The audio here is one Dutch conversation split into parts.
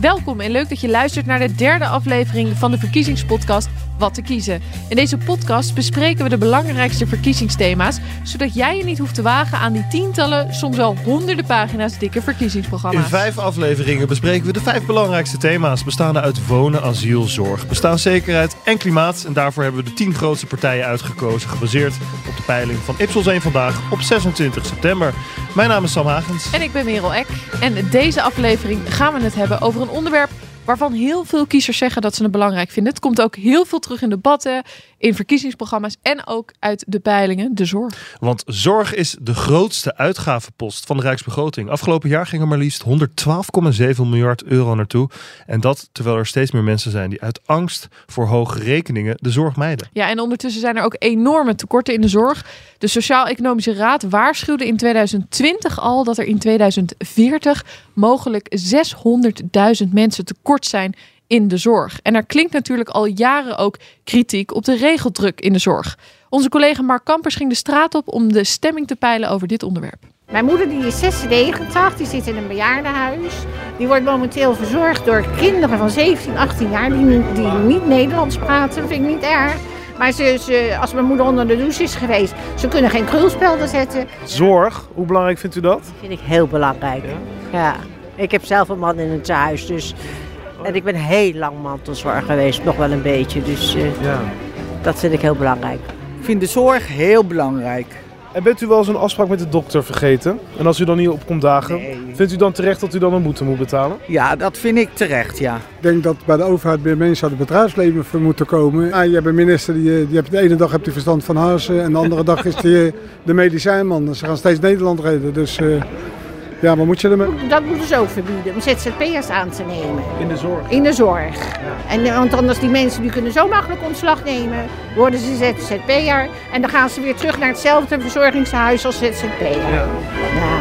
Welkom en leuk dat je luistert naar de derde aflevering van de verkiezingspodcast Wat te kiezen. In deze podcast bespreken we de belangrijkste verkiezingsthema's, zodat jij je niet hoeft te wagen aan die tientallen, soms wel honderden pagina's dikke verkiezingsprogramma's. In vijf afleveringen bespreken we de vijf belangrijkste thema's, bestaande uit wonen, asiel, zorg, bestaanszekerheid en klimaat. En daarvoor hebben we de tien grootste partijen uitgekozen, gebaseerd op de peiling van Ipsos 1 vandaag op 26 september. Mijn naam is Sam Hagens. En ik ben Merel Eck. En deze aflevering gaan we het hebben over een onderwerp waarvan heel veel kiezers zeggen dat ze het belangrijk vinden. Het komt ook heel veel terug in debatten, in verkiezingsprogramma's en ook uit de peilingen, de zorg. Want zorg is de grootste uitgavenpost van de Rijksbegroting. Afgelopen jaar ging er maar liefst 112,7 miljard euro naartoe. En dat terwijl er steeds meer mensen zijn die uit angst voor hoge rekeningen de zorg mijden. Ja, en ondertussen zijn er ook enorme tekorten in de zorg. De Sociaal-Economische Raad waarschuwde in 2020 al dat er in 2040 mogelijk 600.000 mensen tekort zijn in de zorg. En er klinkt natuurlijk al jaren ook kritiek op de regeldruk in de zorg. Onze collega Mark Kampers ging de straat op om de stemming te peilen over dit onderwerp. Mijn moeder die is 96, die zit in een bejaardenhuis. Die wordt momenteel verzorgd door kinderen van 17, 18 jaar die, niet- die niet Nederlands praten. Dat vind ik niet erg. Maar ze, ze, als mijn moeder onder de douche is geweest, ze kunnen geen krulspelden zetten. Zorg, hoe belangrijk vindt u dat? vind ik heel belangrijk. Ja. Ik heb zelf een man in het huis, dus... En ik ben heel lang mantelzorg geweest, nog wel een beetje. Dus eh, Ja. dat vind ik heel belangrijk. Ik vind de zorg heel belangrijk. En bent u wel eens een afspraak met de dokter vergeten? En als u dan niet op komt dagen, Nee. vindt u dan terecht dat u dan een boete moet betalen? Ja, dat vind ik terecht, ja. Ik denk dat bij de overheid meer mensen uit het bedrijfsleven voor moeten komen. Ah, je hebt een minister die, eh, die hebt de ene dag hebt hij verstand van huizen en de andere dag is hij de medicijnman. Ze gaan steeds Nederland redden. Dus eh, ja, wat moet je ermee? Dat moeten ze ook verbieden, om ZZP'ers aan te nemen. In de zorg. In de zorg. En, eh, want anders die mensen die kunnen zo makkelijk ontslag nemen, worden ze ZZP'er. En dan gaan ze weer terug naar hetzelfde verzorgingshuis als ZZP'er. Ja. Ja.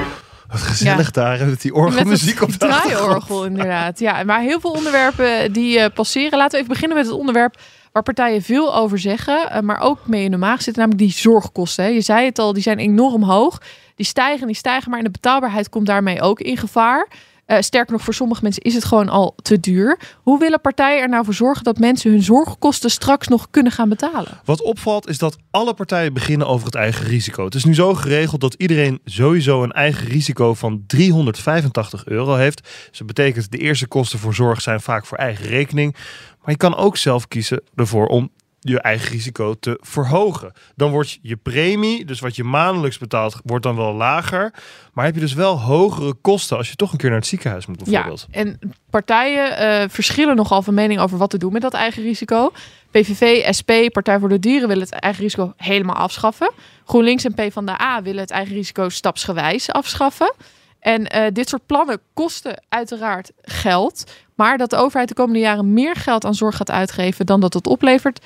Wat gezellig daar, met die orgelmuziek op het de draaiorgel inderdaad. Ja, maar heel veel onderwerpen die eh, passeren. Laten we even beginnen met het onderwerp waar partijen veel over zeggen, eh, maar ook mee in de maag zitten, namelijk die zorgkosten. Je zei het al, die zijn enorm hoog. Die stijgen, die stijgen, maar in de betaalbaarheid komt daarmee ook in gevaar. Eh, sterker nog, voor sommige mensen is het gewoon al te duur. Hoe willen partijen er nou voor zorgen dat mensen hun zorgkosten straks nog kunnen gaan betalen? Wat opvalt is dat alle partijen beginnen over het eigen risico. Het is nu zo geregeld dat iedereen sowieso een eigen risico van 385 euro heeft. Dus dat betekent de eerste kosten voor zorg zijn vaak voor eigen rekening. Maar je kan ook zelf kiezen ervoor om je eigen risico te verhogen. Dan wordt je premie, dus wat je maandelijks betaalt, wordt dan wel lager. Maar heb je dus wel hogere kosten als je toch een keer naar het ziekenhuis moet bijvoorbeeld. Ja, en partijen eh, verschillen nogal van mening over wat te doen met dat eigen risico. PVV, SP, Partij voor de Dieren willen het eigen risico helemaal afschaffen. GroenLinks en PvdA willen het eigen risico stapsgewijs afschaffen. En eh, dit soort plannen kosten uiteraard geld. Maar dat de overheid de komende jaren meer geld aan zorg gaat uitgeven dan dat het oplevert,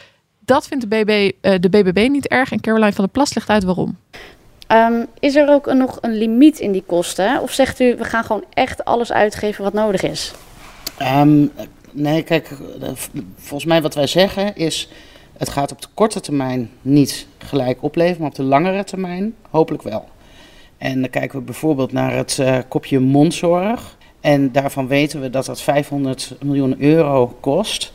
dat vindt de, BB, eh, de BBB niet erg. En Caroline van der Plas legt uit waarom. Ehm, is er ook een, nog een limiet in die kosten? Of zegt u, we gaan gewoon echt alles uitgeven wat nodig is? Ehm, nee, kijk, eh, volgens mij wat wij zeggen is, het gaat op de korte termijn niet gelijk opleveren, maar op de langere termijn hopelijk wel. En dan kijken we bijvoorbeeld naar het eh, kopje mondzorg. En daarvan weten we dat dat 500 miljoen euro kost.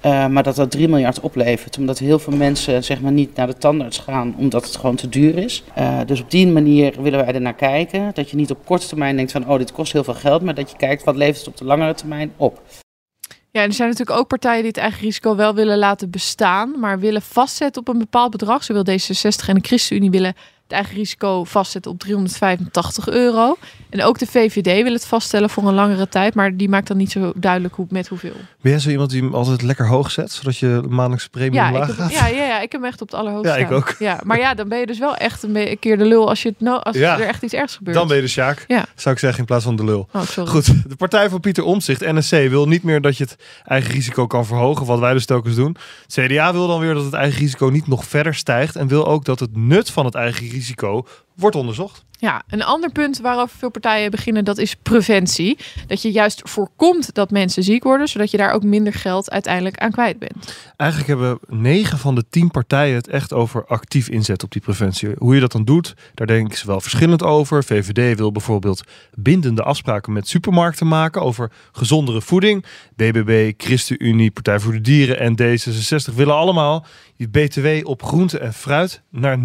Eh, maar dat dat 3 miljard oplevert. Omdat heel veel mensen zeg maar, niet naar de tandarts gaan omdat het gewoon te duur is. Eh, dus op die manier willen wij er naar kijken. Dat je niet op korte termijn denkt van oh dit kost heel veel geld. Maar dat je kijkt wat levert het op de langere termijn op. Ja, er zijn natuurlijk ook partijen die het eigen risico wel willen laten bestaan, maar willen vastzetten op een bepaald bedrag. Zo wil D66 en de ChristenUnie willen het eigen risico vastzetten op 385 euro. En ook de VVD wil het vaststellen voor een langere tijd, maar die maakt dan niet zo duidelijk hoe, met hoeveel. Ben jij zo iemand die hem altijd lekker hoog zet, zodat je maandelijkse premie Ja omlaag gaat? ja, ja, ja, ik heb hem echt op het allerhoogste Ja, ik ook. Ja, maar ja, dan ben je dus wel echt een, keer de lul als, je het no als Ja. er echt iets ergs gebeurt. Dan ben je de Sjaak, Ja. zou ik zeggen, in plaats van de lul. Oh, sorry. Goed, de partij van Pieter Omtzigt, NSC, wil niet meer dat je het eigen risico kan verhogen, wat wij dus telkens doen. Het CDA wil dan weer dat het eigen risico niet nog verder stijgt en wil ook dat het nut van het eigen risico wordt onderzocht. Ja, een ander punt waarover veel partijen beginnen, dat is preventie. Dat je juist voorkomt dat mensen ziek worden, zodat je daar ook minder geld uiteindelijk aan kwijt bent. Eigenlijk hebben negen van de tien partijen het echt over actief inzet op die preventie. Hoe je dat dan doet, daar denken ze wel verschillend over. VVD wil bijvoorbeeld bindende afspraken met supermarkten maken over gezondere voeding. BBB, ChristenUnie, Partij voor de Dieren en D66 willen allemaal die BTW op groente en fruit naar 0%.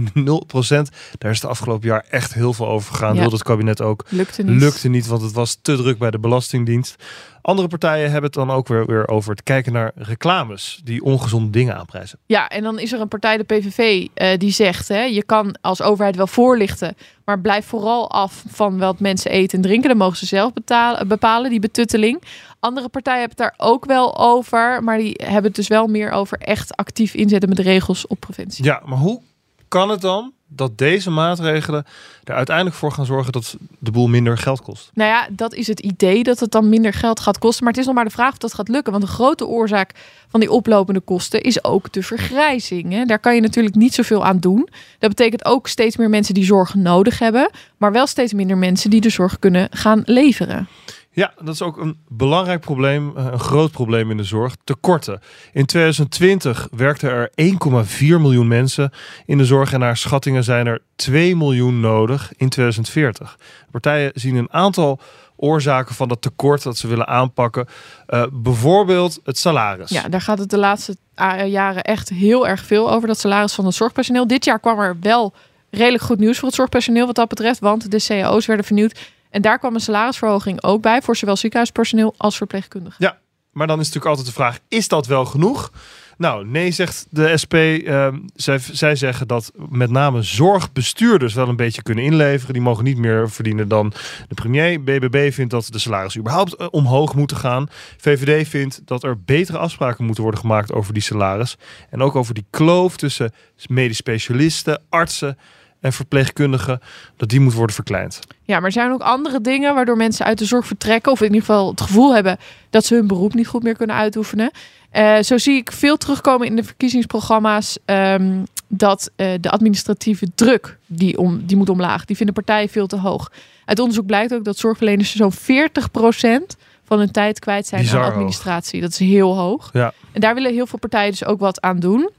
Daar is de afgelopen jaar echt heel veel over gegaan. Ja. Wilde het kabinet ook. Lukte niet. Lukte niet, want het was te druk bij de Belastingdienst. Andere partijen hebben het dan ook weer, weer over het kijken naar reclames die ongezonde dingen aanprijzen. Ja, en dan is er een partij, de PVV, eh, die zegt: hè, je kan als overheid wel voorlichten, maar blijf vooral af van wat mensen eten en drinken. Dan mogen ze zelf betalen, bepalen, die betutteling. Andere partijen hebben het daar ook wel over, maar die hebben het dus wel meer over echt actief inzetten met regels op preventie. Ja, maar hoe kan het dan dat deze maatregelen er uiteindelijk voor gaan zorgen dat de boel minder geld kost? Nou ja, dat is het idee dat het dan minder geld gaat kosten. Maar het is nog maar de vraag of dat gaat lukken. Want een grote oorzaak van die oplopende kosten is ook de vergrijzing. Hè? Daar kan je natuurlijk niet zoveel aan doen. Dat betekent ook steeds meer mensen die zorg nodig hebben. Maar wel steeds minder mensen die de zorg kunnen gaan leveren. Ja, dat is ook een belangrijk probleem, eh, een groot probleem in de zorg. Tekorten. In 2020 werkten er 1,4 miljoen mensen in de zorg en naar schattingen zijn er 2 miljoen nodig in 2040. Partijen zien een aantal oorzaken van dat tekort dat ze willen aanpakken. Eh, bijvoorbeeld het salaris. Ja, daar gaat het de laatste ah, jaren echt heel erg veel over. Dat salaris van het zorgpersoneel. Dit jaar kwam er wel redelijk goed nieuws voor het zorgpersoneel wat dat betreft. Want de cao's werden vernieuwd. En daar kwam een salarisverhoging ook bij voor zowel ziekenhuispersoneel als verpleegkundigen. Ja, maar dan is natuurlijk altijd de vraag: is dat wel genoeg? Nou, nee, zegt de SP. Ehm, zij, zij zeggen dat met name zorgbestuurders wel een beetje kunnen inleveren. Die mogen niet meer verdienen dan de premier. BBB vindt dat de salarissen überhaupt eh, omhoog moeten gaan. VVD vindt dat er betere afspraken moeten worden gemaakt over die salaris. En ook over die kloof tussen medisch specialisten, artsen en verpleegkundigen. Dat die moet worden verkleind. Ja, maar er zijn ook andere dingen waardoor mensen uit de zorg vertrekken. Of in ieder geval het gevoel hebben dat ze hun beroep niet goed meer kunnen uitoefenen. Eh, zo zie ik veel terugkomen in de verkiezingsprogramma's. ehm, dat eh, de administratieve druk die, om, die moet omlaag. Die vinden partijen veel te hoog. Uit onderzoek blijkt ook dat zorgverleners zo'n 40% van hun tijd kwijt zijn Bizar aan hoog. administratie. Dat is heel hoog. Ja. En daar willen heel veel partijen dus ook wat aan doen.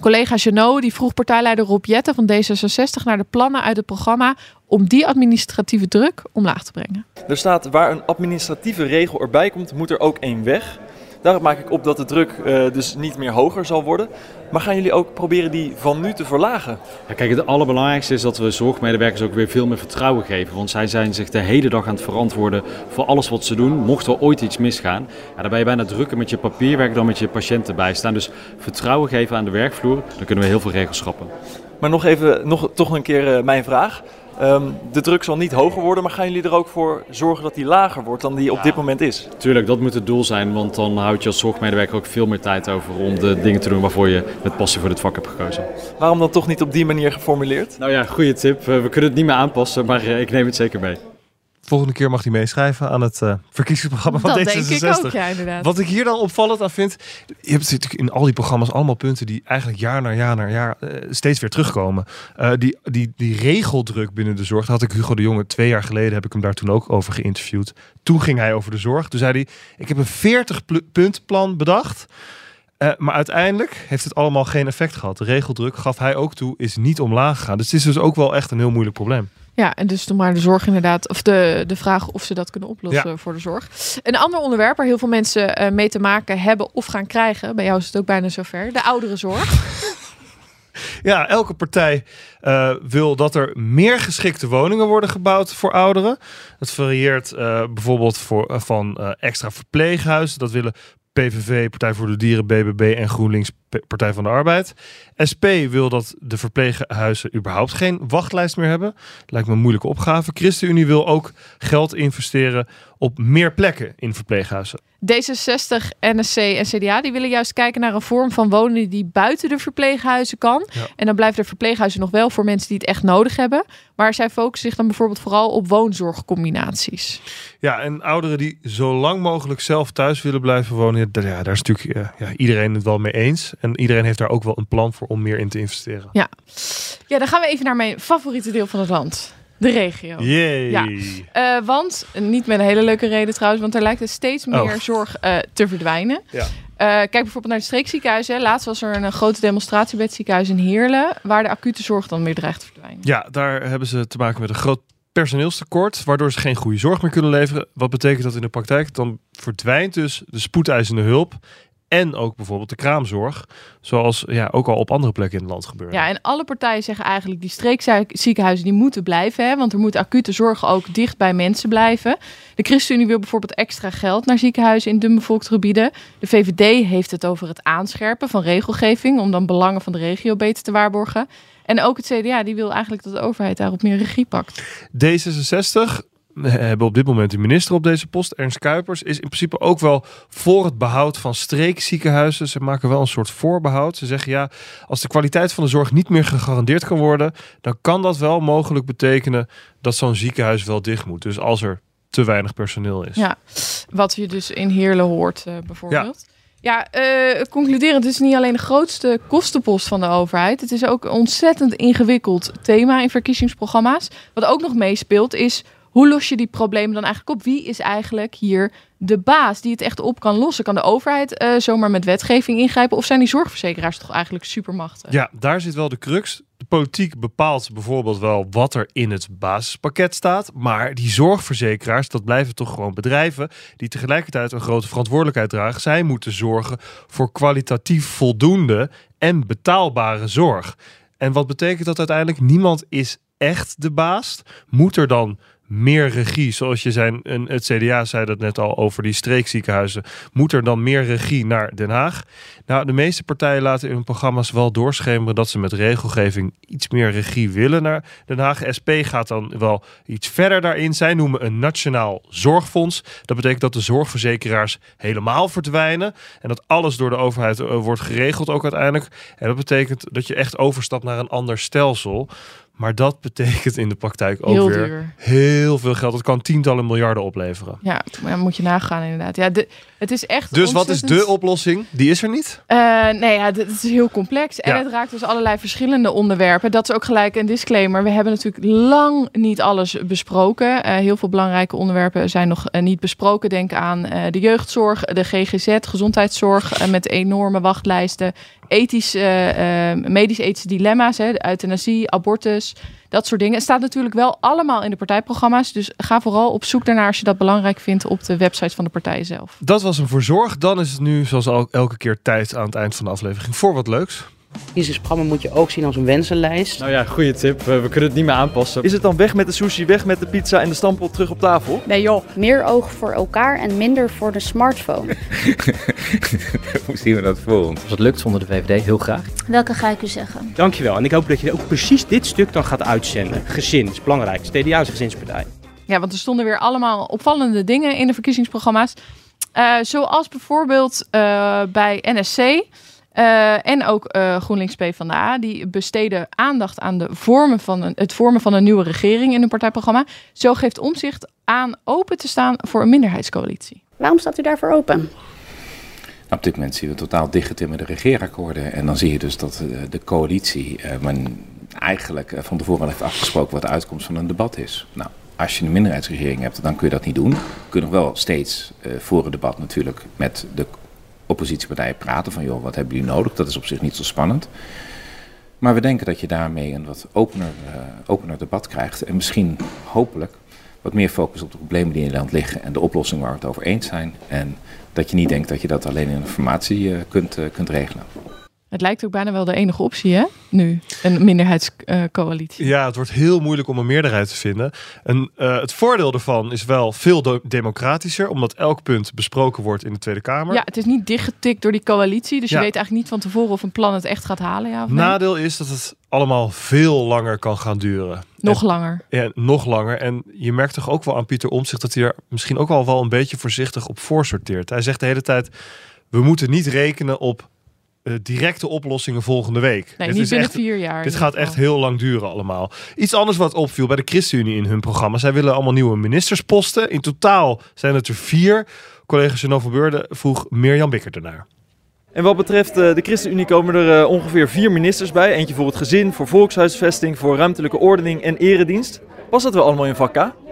Collega Janot die vroeg partijleider Rob Jetten van D66 naar de plannen uit het programma om die administratieve druk omlaag te brengen. Er staat waar een administratieve regel erbij komt, moet er ook één weg. Daarop maak ik op dat de druk eh, dus niet meer hoger zal worden. Maar gaan jullie ook proberen die van nu te verlagen? Ja, kijk, het allerbelangrijkste is dat we zorgmedewerkers ook weer veel meer vertrouwen geven. Want zij zijn zich de hele dag aan het verantwoorden voor alles wat ze doen. Mocht er ooit iets misgaan, ja, dan ben je bijna drukker met je papierwerk dan met je patiënten bijstaan. Dus vertrouwen geven aan de werkvloer, dan kunnen we heel veel regels schrappen. Maar nog even, nog, toch een keer eh, mijn vraag. Ehm, de druk zal niet hoger worden, maar gaan jullie er ook voor zorgen dat die lager wordt dan die op dit moment is? Tuurlijk, dat moet het doel zijn, want dan houd je als zorgmedewerker ook veel meer tijd over om de dingen te doen waarvoor je met passie voor dit vak hebt gekozen. Waarom dan toch niet op die manier geformuleerd? Nou ja, goede tip. Eh, We kunnen het niet meer aanpassen, maar eh, ik neem het zeker mee. Volgende keer mag hij meeschrijven aan het eh, verkiezingsprogramma van Dat D66. denk ik ook, ja, inderdaad. Wat ik hier dan opvallend aan vind, je hebt natuurlijk in al die programma's allemaal punten die eigenlijk jaar na jaar na jaar eh, steeds weer terugkomen. Eh, die, die, die regeldruk binnen de zorg, had ik Hugo de Jonge twee jaar geleden, heb ik hem daar toen ook over geïnterviewd. Toen ging hij over de zorg. Toen zei hij, ik heb een 40 pl- punt plan bedacht. Maar uiteindelijk heeft het allemaal geen effect gehad. De regeldruk, gaf hij ook toe, is niet omlaag gegaan. Dus het is dus ook wel echt een heel moeilijk probleem. Ja, en dus nog maar de zorg inderdaad, of de, de vraag of ze dat kunnen oplossen Ja. voor de zorg. Een ander onderwerp waar heel veel mensen eh, mee te maken hebben of gaan krijgen, bij jou is het ook bijna zover, de ouderenzorg. Ja, elke partij eh, wil dat er meer geschikte woningen worden gebouwd voor ouderen. Dat varieert eh, bijvoorbeeld voor, van extra verpleeghuizen. Dat willen PVV, Partij voor de Dieren, BBB en GroenLinks, Partij van de Arbeid. SP wil dat de verpleeghuizen überhaupt geen wachtlijst meer hebben. Lijkt me een moeilijke opgave. ChristenUnie wil ook geld investeren op meer plekken in verpleeghuizen. D66, NSC en CDA die willen juist kijken naar een vorm van wonen die buiten de verpleeghuizen kan. Ja. En dan blijven de verpleeghuizen nog wel voor mensen die het echt nodig hebben. Maar zij focussen zich dan bijvoorbeeld vooral op woonzorgcombinaties. Ja, en ouderen die zo lang mogelijk zelf thuis willen blijven wonen, ja, daar- ja, daar is natuurlijk eh, ja, iedereen het wel mee eens. En iedereen heeft daar ook wel een plan voor om meer in te investeren. Ja. Ja, dan gaan we even naar mijn favoriete deel van het land. De regio. Yay. Ja. Eh, want, niet met een hele leuke reden trouwens, want er lijkt er steeds meer Oh. zorg eh, te verdwijnen. Ja. Eh, kijk bijvoorbeeld naar het streekziekenhuizen. Laatst was er een, grote demonstratie bij het ziekenhuis in Heerlen, waar de acute zorg dan weer dreigt te verdwijnen. Ja, daar hebben ze te maken met een groot personeelstekort, waardoor ze geen goede zorg meer kunnen leveren. Wat betekent dat in de praktijk? Dan verdwijnt dus de spoedeisende hulp en ook bijvoorbeeld de kraamzorg, zoals ja, ook al op andere plekken in het land gebeurt. Ja, en alle partijen zeggen eigenlijk die streekziekenhuizen die moeten blijven. Hè, want er moet acute zorg ook dicht bij mensen blijven. De ChristenUnie wil bijvoorbeeld extra geld naar ziekenhuizen in dunbevolkte gebieden. De VVD heeft het over het aanscherpen van regelgeving om dan belangen van de regio beter te waarborgen. En ook het CDA die wil eigenlijk dat de overheid daarop meer regie pakt. D66 we hebben op dit moment de minister op deze post, Ernst Kuipers, is in principe ook wel voor het behoud van streekziekenhuizen. Ze maken wel een soort voorbehoud. Ze zeggen ja, als de kwaliteit van de zorg niet meer gegarandeerd kan worden, dan kan dat wel mogelijk betekenen dat zo'n ziekenhuis wel dicht moet. Dus als er te weinig personeel is. Ja, wat je dus in Heerlen hoort eh, bijvoorbeeld. Ja, eh, concluderend, het is niet alleen de grootste kostenpost van de overheid. Het is ook een ontzettend ingewikkeld thema in verkiezingsprogramma's. Wat ook nog meespeelt is, hoe los je die problemen dan eigenlijk op? Wie is eigenlijk hier de baas die het echt op kan lossen? Kan de overheid eh, zomaar met wetgeving ingrijpen? Of zijn die zorgverzekeraars toch eigenlijk supermachtig? Ja, daar zit wel de crux. De politiek bepaalt bijvoorbeeld wel wat er in het basispakket staat. Maar die zorgverzekeraars, dat blijven toch gewoon bedrijven die tegelijkertijd een grote verantwoordelijkheid dragen. Zij moeten zorgen voor kwalitatief voldoende en betaalbare zorg. En wat betekent dat uiteindelijk? Niemand is echt de baas. Moet er dan meer regie, zoals je zei, en het CDA zei dat net al over die streekziekenhuizen, moet er dan meer regie naar Den Haag? Nou, de meeste partijen laten in hun programma's wel doorschemeren dat ze met regelgeving iets meer regie willen naar Den Haag. SP gaat dan wel iets verder daarin. Zij noemen een nationaal zorgfonds. Dat betekent dat de zorgverzekeraars helemaal verdwijnen en dat alles door de overheid eh, wordt geregeld ook uiteindelijk. En dat betekent dat je echt overstapt naar een ander stelsel. Maar dat betekent in de praktijk ook Heel weer duur. heel veel geld. Dat kan tientallen miljarden opleveren. Ja, maar dan moet je nagaan inderdaad. Ja, de, het is echt Dus wat is de oplossing? Die is er niet. Eh, nee, ja, dit is heel complex. En Ja. het raakt dus allerlei verschillende onderwerpen. Dat is ook gelijk een disclaimer. We hebben natuurlijk lang niet alles besproken. Eh, heel veel belangrijke onderwerpen zijn nog eh, niet besproken. Denk aan de jeugdzorg, de GGZ, gezondheidszorg met enorme wachtlijsten. Eh, eh, medisch-ethische dilemma's, hè, euthanasie, abortus, dat soort dingen. Het staat natuurlijk wel allemaal in de partijprogramma's. Dus ga vooral op zoek daarnaar als je dat belangrijk vindt op de website van de partijen zelf. Dat was een voor zorg. Dan is het nu, zoals al elke keer, tijd aan het eind van de aflevering voor wat leuks. Verkiezingsprogramma moet je ook zien als een wensenlijst. Nou ja, goede tip. We, kunnen het niet meer aanpassen. Is het dan weg met de sushi, weg met de pizza en de stamppot terug op tafel? Nee joh. Meer oog voor elkaar en minder voor de smartphone. Hoe zien we dat voor ons? Als het lukt zonder de VVD, heel graag. Welke ga ik u zeggen? Dankjewel. En ik hoop dat je ook precies dit stuk dan gaat uitzenden. Gezin is belangrijk. CDA is gezinspartij. Ja, want er stonden weer allemaal opvallende dingen in de verkiezingsprogramma's. Eh, zoals bijvoorbeeld eh, bij NSC eh, en ook eh, GroenLinks PvdA. Die besteden aandacht aan de vormen van een, het vormen van een nieuwe regering in hun partijprogramma. Zo geeft Omzicht aan open te staan voor een minderheidscoalitie. Waarom staat u daarvoor open? Nou, op dit moment zien we totaal dichtgetimmerde regeerakkoorden. En dan zie je dus dat eh, de coalitie eh, men eigenlijk van tevoren al heeft afgesproken wat de uitkomst van een debat is. Nou, als je een minderheidsregering hebt, dan kun je dat niet doen. Je kunt nog wel steeds eh, voor het debat natuurlijk met de oppositiepartijen praten van joh, wat hebben jullie nodig? Dat is op zich niet zo spannend. Maar we denken dat je daarmee een wat opener, eh, opener debat krijgt. En misschien hopelijk wat meer focus op de problemen die in Nederland liggen en de oplossing waar we het over eens zijn. En dat je niet denkt dat je dat alleen in informatie eh, kunt, eh, kunt regelen. Het lijkt ook bijna wel de enige optie, hè? Nu, een minderheidscoalitie. Ja, het wordt heel moeilijk om een meerderheid te vinden. En eh, het voordeel daarvan is wel veel democratischer, omdat elk punt besproken wordt in de Tweede Kamer. Ja, het is niet dichtgetikt door die coalitie. Dus je weet eigenlijk niet van tevoren of een plan het echt gaat halen, ja of nee. Nadeel is dat het allemaal veel langer kan gaan duren. Nog En- langer. Ja, nog langer. En je merkt toch ook wel aan Pieter Omtzigt dat hij er misschien ook al wel een beetje voorzichtig op voorsorteert. Hij zegt de hele tijd: we moeten niet rekenen op eh, directe oplossingen volgende week. Nee, Dit niet is binnen echt- vier jaar. Dit gaat echt heel lang duren allemaal. Iets anders wat opviel bij de ChristenUnie in hun programma. Zij willen allemaal nieuwe ministersposten. In totaal zijn het er vier. Collega van Beurden vroeg Mirjam Bikker ernaar. En wat betreft eh, de ChristenUnie komen er eh, ongeveer vier ministers bij. Eentje voor het gezin, voor volkshuisvesting, voor ruimtelijke ordening en eredienst. Past dat wel allemaal in vak K?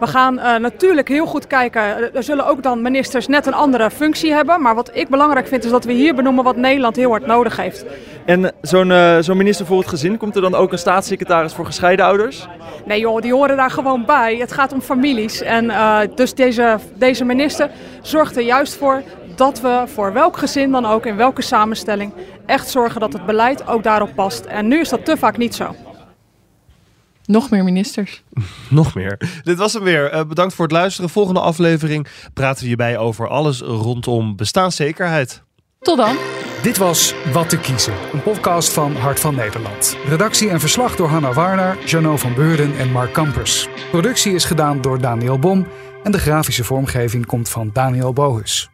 We gaan uh, natuurlijk heel goed kijken. Er zullen ook dan ministers net een andere functie hebben. Maar wat ik belangrijk vind is dat we hier benoemen wat Nederland heel hard nodig heeft. En zo'n uh, zo'n minister voor het gezin, komt er dan ook een staatssecretaris voor gescheiden ouders? Nee joh, die horen daar gewoon bij. Het gaat om families. En uh, dus deze, deze minister zorgt er juist voor dat we voor welk gezin dan ook, in welke samenstelling, echt zorgen dat het beleid ook daarop past. En nu is dat te vaak niet zo. Nog meer ministers. Nog meer. Dit was hem weer. Uh, bedankt voor het luisteren. Volgende aflevering praten we hierbij over alles rondom bestaanszekerheid. Tot dan. Dit was Wat te kiezen, een podcast van Hart van Nederland. Redactie en verslag door Hanna Warner, Jano van Beurden en Mark Kampers. Productie is gedaan door Daniel Bom en de grafische vormgeving komt van Daniel Bohus.